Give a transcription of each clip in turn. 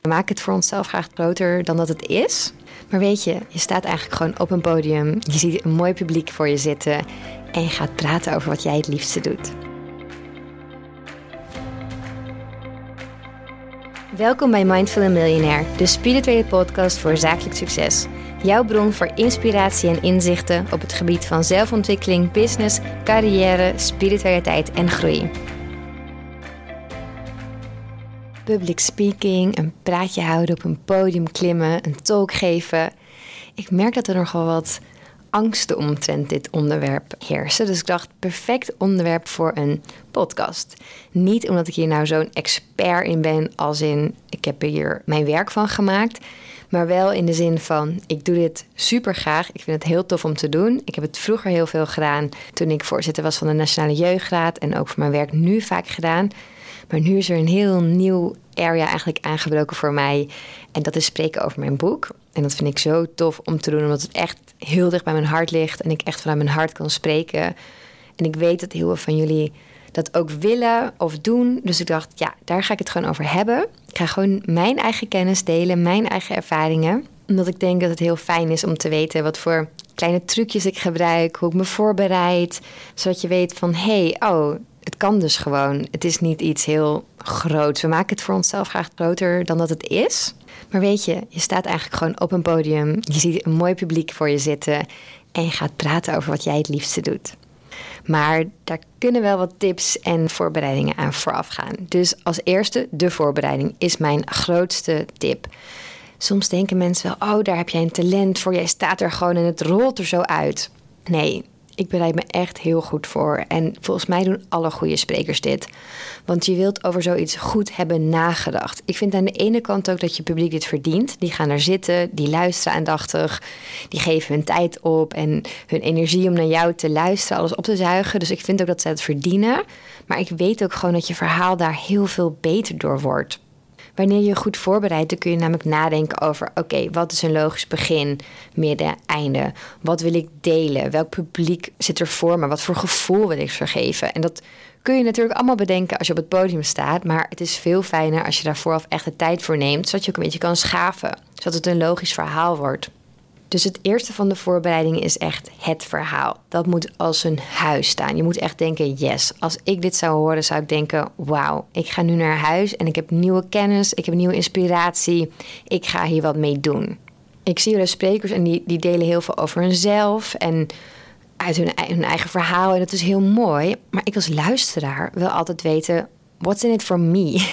We maken het voor onszelf graag groter dan dat het is. Maar weet je, je staat eigenlijk gewoon op een podium. Je ziet een mooi publiek voor je zitten. En je gaat praten over wat jij het liefste doet. Welkom bij Mindful Millionaire, de spirituele podcast voor zakelijk succes. Jouw bron voor inspiratie en inzichten op het gebied van zelfontwikkeling, business, carrière, spiritualiteit en groei. Public speaking, een praatje houden op een podium klimmen, een talk geven. Ik merk dat er nogal wat angsten omtrent dit onderwerp heersen. Dus ik dacht, perfect onderwerp voor een podcast. Niet omdat ik hier nou zo'n expert in ben, als in ik heb hier mijn werk van gemaakt. Maar wel in de zin van, ik doe dit super graag. Ik vind het heel tof om te doen. Ik heb het vroeger heel veel gedaan toen ik voorzitter was van de Nationale Jeugdraad. En ook voor mijn werk nu vaak gedaan. Maar nu is er een heel nieuw area eigenlijk aangebroken voor mij. En dat is spreken over mijn boek. En dat vind ik zo tof om te doen, omdat het echt heel dicht bij mijn hart ligt. En ik echt vanuit mijn hart kan spreken. En ik weet dat heel veel van jullie dat ook willen of doen. Dus ik dacht, ja, daar ga ik het gewoon over hebben. Ik ga gewoon mijn eigen kennis delen, mijn eigen ervaringen. Omdat ik denk dat het heel fijn is om te weten wat voor kleine trucjes ik gebruik, hoe ik me voorbereid. Zodat je weet van, hé, hey, oh, het kan dus gewoon. Het is niet iets heel groots. We maken het voor onszelf graag groter dan dat het is. Maar weet je, je staat eigenlijk gewoon op een podium. Je ziet een mooi publiek voor je zitten. En je gaat praten over wat jij het liefste doet. Maar daar kunnen wel wat tips en voorbereidingen aan vooraf gaan. Dus als eerste, de voorbereiding is mijn grootste tip. Soms denken mensen wel, oh, daar heb jij een talent voor. Jij staat er gewoon en het rolt er zo uit. Nee, ik bereid me echt heel goed voor. En volgens mij doen alle goede sprekers dit. Want je wilt over zoiets goed hebben nagedacht. Ik vind aan de ene kant ook dat je publiek dit verdient. Die gaan er zitten, die luisteren aandachtig. Die geven hun tijd op en hun energie om naar jou te luisteren, alles op te zuigen. Dus ik vind ook dat ze het verdienen. Maar ik weet ook gewoon dat je verhaal daar heel veel beter door wordt. Wanneer je goed voorbereidt, dan kun je namelijk nadenken over: oké, wat is een logisch begin, midden, einde? Wat wil ik delen? Welk publiek zit er voor me? Wat voor gevoel wil ik vergeven? En dat kun je natuurlijk allemaal bedenken als je op het podium staat, maar het is veel fijner als je daar vooraf echt de tijd voor neemt, zodat je ook een beetje kan schaven, zodat het een logisch verhaal wordt. Dus het eerste van de voorbereiding is echt het verhaal. Dat moet als een huis staan. Je moet echt denken: yes. Als ik dit zou horen, zou ik denken: wauw, ik ga nu naar huis en ik heb nieuwe kennis, ik heb nieuwe inspiratie. Ik ga hier wat mee doen. Ik zie wel sprekers en die, die delen heel veel over hunzelf en uit hun, hun eigen verhaal. En dat is heel mooi. Maar ik als luisteraar wil altijd weten: what's in it for me?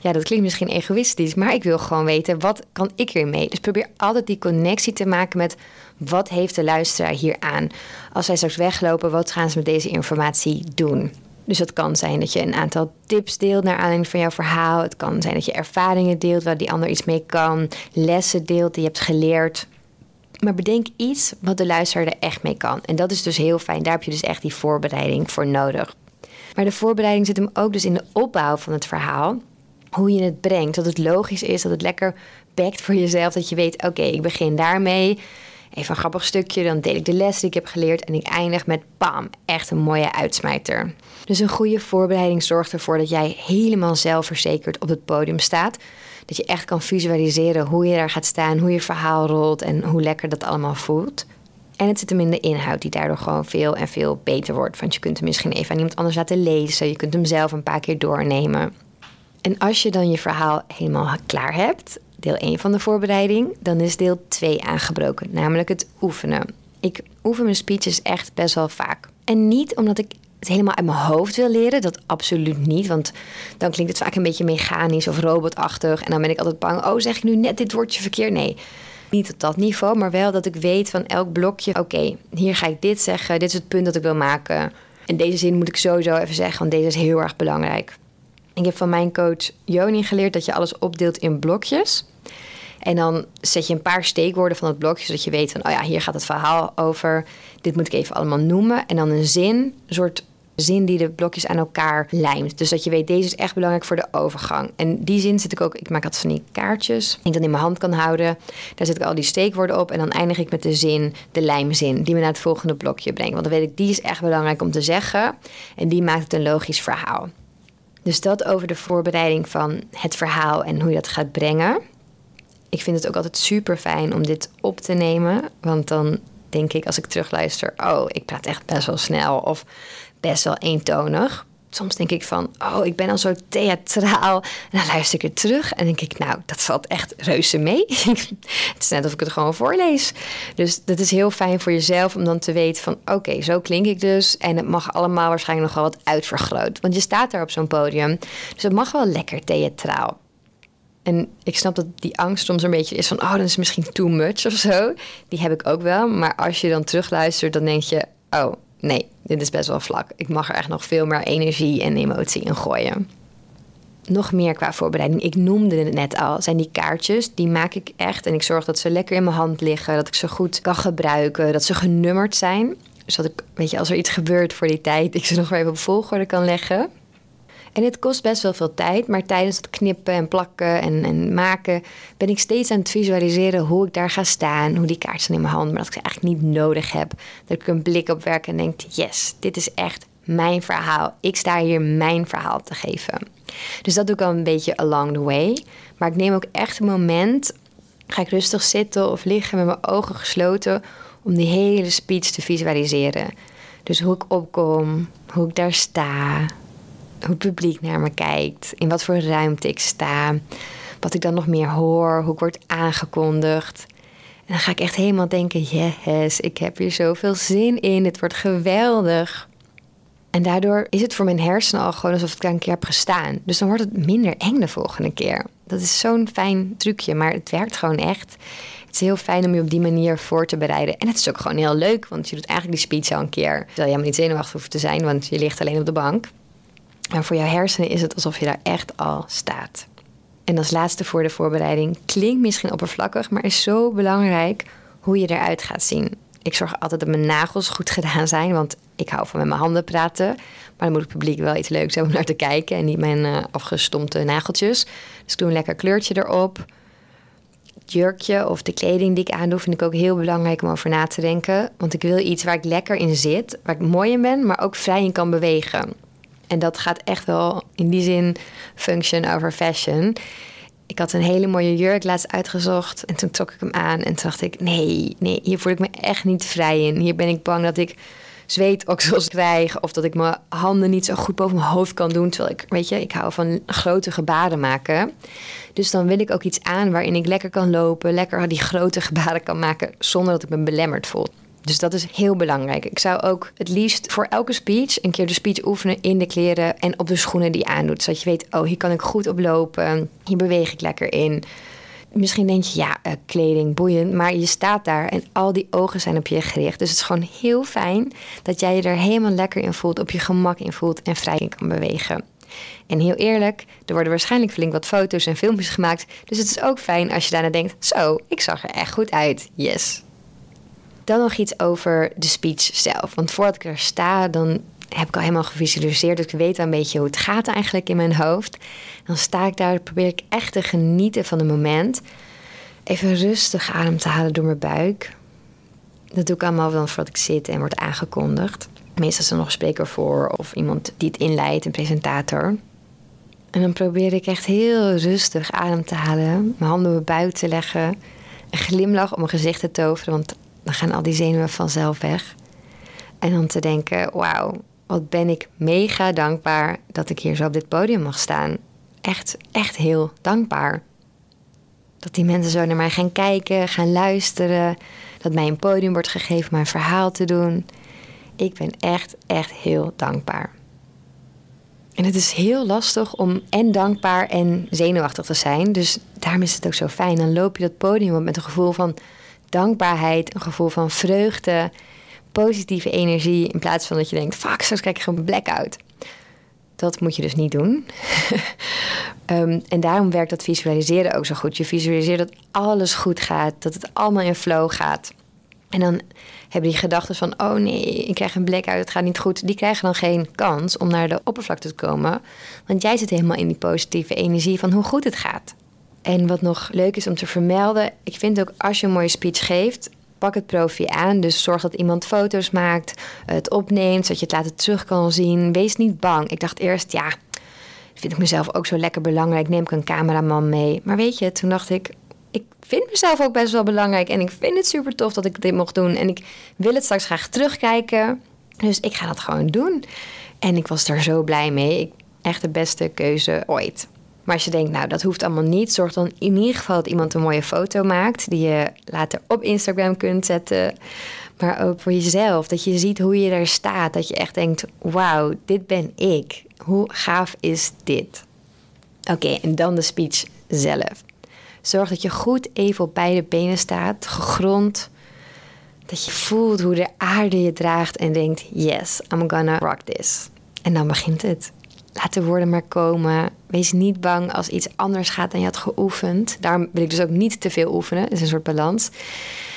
Ja, dat klinkt misschien egoïstisch, maar ik wil gewoon weten, wat kan ik weer mee? Dus probeer altijd die connectie te maken met, wat heeft de luisteraar hier aan? Als zij straks weglopen, wat gaan ze met deze informatie doen? Dus het kan zijn dat je een aantal tips deelt naar aanleiding van jouw verhaal. Het kan zijn dat je ervaringen deelt waar die ander iets mee kan. Lessen deelt die je hebt geleerd. Maar bedenk iets wat de luisteraar er echt mee kan. En dat is dus heel fijn. Daar heb je dus echt die voorbereiding voor nodig. Maar de voorbereiding zit hem ook dus in de opbouw van het verhaal. Hoe je het brengt, dat het logisch is, dat het lekker bekt voor jezelf. Dat je weet, oké, ik begin daarmee. Even een grappig stukje, dan deel ik de les die ik heb geleerd en ik eindig met bam, echt een mooie uitsmijter. Dus een goede voorbereiding zorgt ervoor dat jij helemaal zelfverzekerd op het podium staat. Dat je echt kan visualiseren hoe je daar gaat staan, hoe je verhaal rolt en hoe lekker dat allemaal voelt. En het zit hem in de inhoud, die daardoor gewoon veel en veel beter wordt. Want je kunt hem misschien even aan iemand anders laten lezen. Je kunt hem zelf een paar keer doornemen. En als je dan je verhaal helemaal klaar hebt, deel 1 van de voorbereiding, dan is deel 2 aangebroken, namelijk het oefenen. Ik oefen mijn speeches echt best wel vaak. En niet omdat ik het helemaal uit mijn hoofd wil leren, dat absoluut niet. Want dan klinkt het vaak een beetje mechanisch of robotachtig. En dan ben ik altijd bang, oh zeg ik nu net dit woordje verkeerd? Nee, niet op dat niveau, maar wel dat ik weet van elk blokje: oké, hier ga ik dit zeggen, dit is het punt dat ik wil maken. En deze zin moet ik sowieso even zeggen, want deze is heel erg belangrijk. Ik heb van mijn coach Joni geleerd dat je alles opdeelt in blokjes. En dan zet je een paar steekwoorden van het blokje, zodat je weet van, oh ja, hier gaat het verhaal over. Dit moet ik even allemaal noemen. En dan een zin, een soort zin die de blokjes aan elkaar lijmt. Dus dat je weet, deze is echt belangrijk voor de overgang. En die zin zit ik ook, ik maak altijd van die kaartjes, die ik dan in mijn hand kan houden. Daar zet ik al die steekwoorden op en dan eindig ik met de zin, de lijmzin, die me naar het volgende blokje brengt. Want dan weet ik, die is echt belangrijk om te zeggen en die maakt het een logisch verhaal. Dus dat over de voorbereiding van het verhaal en hoe je dat gaat brengen. Ik vind het ook altijd super fijn om dit op te nemen. Want dan denk ik als ik terugluister: oh, ik praat echt best wel snel of best wel eentonig soms denk ik van, oh, ik ben al zo theatraal. En dan luister ik er terug en denk ik, nou, dat valt echt reuze mee. het is net of ik het gewoon voorlees. Dus dat is heel fijn voor jezelf om dan te weten van, oké, zo klink ik dus. En het mag allemaal waarschijnlijk nogal wat uitvergroot. Want je staat daar op zo'n podium. Dus het mag wel lekker theatraal. En ik snap dat die angst soms een beetje is van, oh, dat is misschien too much of zo. Die heb ik ook wel. Maar als je dan terugluistert, dan denk je, oh, nee, dit is best wel vlak. Ik mag er echt nog veel meer energie en emotie in gooien. Nog meer qua voorbereiding. Ik noemde het net al. Zijn die kaartjes. Die maak ik echt. En ik zorg dat ze lekker in mijn hand liggen. Dat ik ze goed kan gebruiken. Dat ze genummerd zijn. Zodat ik, weet je, als er iets gebeurt voor die tijd, ik ze nog weer even op volgorde kan leggen. En dit kost best wel veel tijd, maar tijdens het knippen en plakken en, en maken ben ik steeds aan het visualiseren hoe ik daar ga staan, hoe die kaarten in mijn hand, maar dat ik ze eigenlijk niet nodig heb. Dat ik een blik op werk en denk: yes, dit is echt mijn verhaal. Ik sta hier mijn verhaal te geven. Dus dat doe ik al een beetje along the way. Maar ik neem ook echt een moment, ga ik rustig zitten of liggen met mijn ogen gesloten om die hele speech te visualiseren. Dus hoe ik opkom, hoe ik daar sta, hoe het publiek naar me kijkt, in wat voor ruimte ik sta, wat ik dan nog meer hoor, hoe ik word aangekondigd. En dan ga ik echt helemaal denken: yes, ik heb hier zoveel zin in, het wordt geweldig. En daardoor is het voor mijn hersenen al gewoon alsof ik daar een keer heb gestaan. Dus dan wordt het minder eng de volgende keer. Dat is zo'n fijn trucje, maar het werkt gewoon echt. Het is heel fijn om je op die manier voor te bereiden. En het is ook gewoon heel leuk, want je doet eigenlijk die speech al een keer. Terwijl je helemaal niet zenuwachtig hoeft te zijn, want je ligt alleen op de bank. Maar voor jouw hersenen is het alsof je daar echt al staat. En als laatste voor de voorbereiding klinkt misschien oppervlakkig, maar is zo belangrijk hoe je eruit gaat zien. Ik zorg altijd dat mijn nagels goed gedaan zijn, want ik hou van met mijn handen praten. Maar dan moet het publiek wel iets leuks hebben om naar te kijken en niet mijn uh, afgestompte nageltjes. Dus ik doe een lekker kleurtje erop. Het jurkje of de kleding die ik aandoe vind ik ook heel belangrijk om over na te denken. Want ik wil iets waar ik lekker in zit, waar ik mooi in ben, maar ook vrij in kan bewegen. En dat gaat echt wel in die zin function over fashion. Ik had een hele mooie jurk laatst uitgezocht en toen trok ik hem aan en toen dacht ik: nee, nee, hier voel ik me echt niet vrij in. Hier ben ik bang dat ik zweetoksels krijg of dat ik mijn handen niet zo goed boven mijn hoofd kan doen. Terwijl ik, weet je, ik hou van grote gebaren maken. Dus dan wil ik ook iets aan waarin ik lekker kan lopen, lekker die grote gebaren kan maken zonder dat ik me belemmerd voel. Dus dat is heel belangrijk. Ik zou ook het liefst voor elke speech een keer de speech oefenen in de kleren en op de schoenen die je aandoet. Zodat je weet, oh, hier kan ik goed op lopen. Hier beweeg ik lekker in. Misschien denk je, ja, uh, kleding, boeiend. Maar je staat daar en al die ogen zijn op je gericht. Dus het is gewoon heel fijn dat jij je er helemaal lekker in voelt, op je gemak in voelt en vrij in kan bewegen. En heel eerlijk, er worden waarschijnlijk flink wat foto's en filmpjes gemaakt. Dus het is ook fijn als je daarna denkt: zo, ik zag er echt goed uit. Yes. Dan nog iets over de speech zelf. Want voordat ik er sta, dan heb ik al helemaal gevisualiseerd. Dus ik weet een beetje hoe het gaat eigenlijk in mijn hoofd. Dan sta ik daar, probeer ik echt te genieten van het moment. Even rustig adem te halen door mijn buik. Dat doe ik allemaal dan voordat ik zit en word aangekondigd. Meestal is er nog een spreker voor of iemand die het inleidt, een presentator. En dan probeer ik echt heel rustig adem te halen, mijn handen op mijn buik te leggen, een glimlach op mijn gezicht te toveren, want dan gaan al die zenuwen vanzelf weg. En dan te denken, wauw, wat ben ik mega dankbaar dat ik hier zo op dit podium mag staan. Echt, echt heel dankbaar. Dat die mensen zo naar mij gaan kijken, gaan luisteren. Dat mij een podium wordt gegeven om mijn verhaal te doen. Ik ben echt, echt heel dankbaar. En het is heel lastig om en dankbaar en zenuwachtig te zijn. Dus daarom is het ook zo fijn. Dan loop je dat podium op met een gevoel van dankbaarheid, een gevoel van vreugde, positieve energie. In plaats van dat je denkt, fuck, straks krijg ik gewoon blackout. Dat moet je dus niet doen. um, en daarom werkt dat visualiseren ook zo goed. Je visualiseert dat alles goed gaat, dat het allemaal in flow gaat. En dan hebben die gedachten van, oh nee, ik krijg een blackout, het gaat niet goed. Die krijgen dan geen kans om naar de oppervlakte te komen. Want jij zit helemaal in die positieve energie van hoe goed het gaat. En wat nog leuk is om te vermelden, ik vind ook als je een mooie speech geeft, pak het profi aan. Dus zorg dat iemand foto's maakt, het opneemt, zodat je het later terug kan zien. Wees niet bang. Ik dacht eerst, ja, Vind ik mezelf ook zo lekker belangrijk. Neem ik een cameraman mee. Maar weet je, toen dacht ik, ik vind mezelf ook best wel belangrijk. En ik vind het super tof dat ik dit mocht doen. En ik wil het straks graag terugkijken. Dus ik ga dat gewoon doen. En ik was daar zo blij mee. Ik, echt de beste keuze ooit. Maar als je denkt, nou, dat hoeft allemaal niet, zorg dan in ieder geval dat iemand een mooie foto maakt. Die je later op Instagram kunt zetten. Maar ook voor jezelf. Dat je ziet hoe je daar staat. Dat je echt denkt, wauw, dit ben ik. Hoe gaaf is dit? Oké, en dan de speech zelf. Zorg dat je goed even op beide benen staat, gegrond. Dat je voelt hoe de aarde je draagt en denkt: Yes, I'm gonna rock this. En dan begint het. Laat de woorden maar komen. Wees niet bang als iets anders gaat dan je had geoefend. Daarom wil ik dus ook niet te veel oefenen. Dat is een soort balans.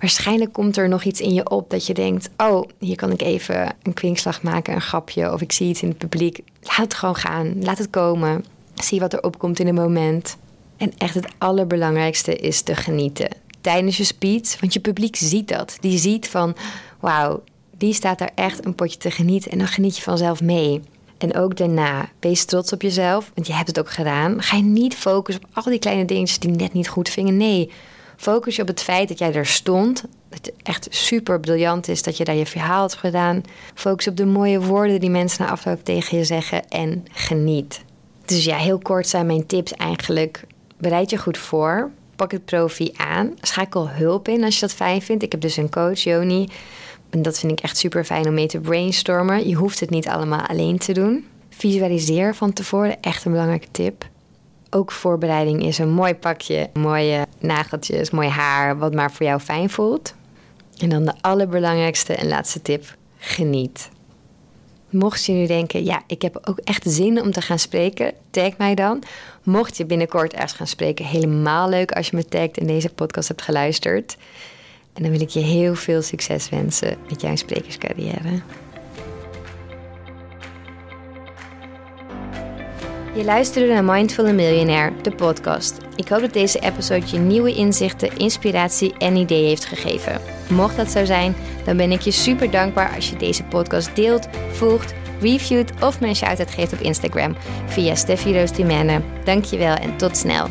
Waarschijnlijk komt er nog iets in je op dat je denkt: Oh, hier kan ik even een kwinkslag maken, een grapje. Of ik zie iets in het publiek. Laat het gewoon gaan. Laat het komen. Zie wat er opkomt in een moment. En echt het allerbelangrijkste is te genieten tijdens je speech. Want je publiek ziet dat. Die ziet van, wauw, die staat daar echt een potje te genieten. En dan geniet je vanzelf mee. En ook daarna, wees trots op jezelf, want je hebt het ook gedaan. Ga je niet focussen op al die kleine dingetjes die net niet goed vingen. Nee, focus je op het feit dat jij er stond. Dat het echt super briljant is dat je daar je verhaal hebt gedaan. Focus op de mooie woorden die mensen na afloop tegen je zeggen en geniet. Dus ja, heel kort zijn mijn tips eigenlijk. Bereid je goed voor pak het profi aan. Schakel hulp in als je dat fijn vindt. Ik heb dus een coach, Joni. En dat vind ik echt super fijn om mee te brainstormen. Je hoeft het niet allemaal alleen te doen. Visualiseer van tevoren, echt een belangrijke tip. Ook voorbereiding is een mooi pakje, mooie nageltjes, mooi haar, wat maar voor jou fijn voelt. En dan de allerbelangrijkste en laatste tip: geniet. Mocht je nu denken, ja, ik heb ook echt zin om te gaan spreken, tag mij dan. Mocht je binnenkort ergens gaan spreken, helemaal leuk als je me tagt en deze podcast hebt geluisterd. En dan wil ik je heel veel succes wensen met jouw sprekerscarrière. Je luisterde naar Mindful Millionaire, de podcast. Ik hoop dat deze episode je nieuwe inzichten, inspiratie en ideeën heeft gegeven. Mocht dat zo zijn, dan ben ik je super dankbaar als je deze podcast deelt, volgt, reviewt of een shout-out geeft op Instagram via Steffi Roos Dankjewel en tot snel.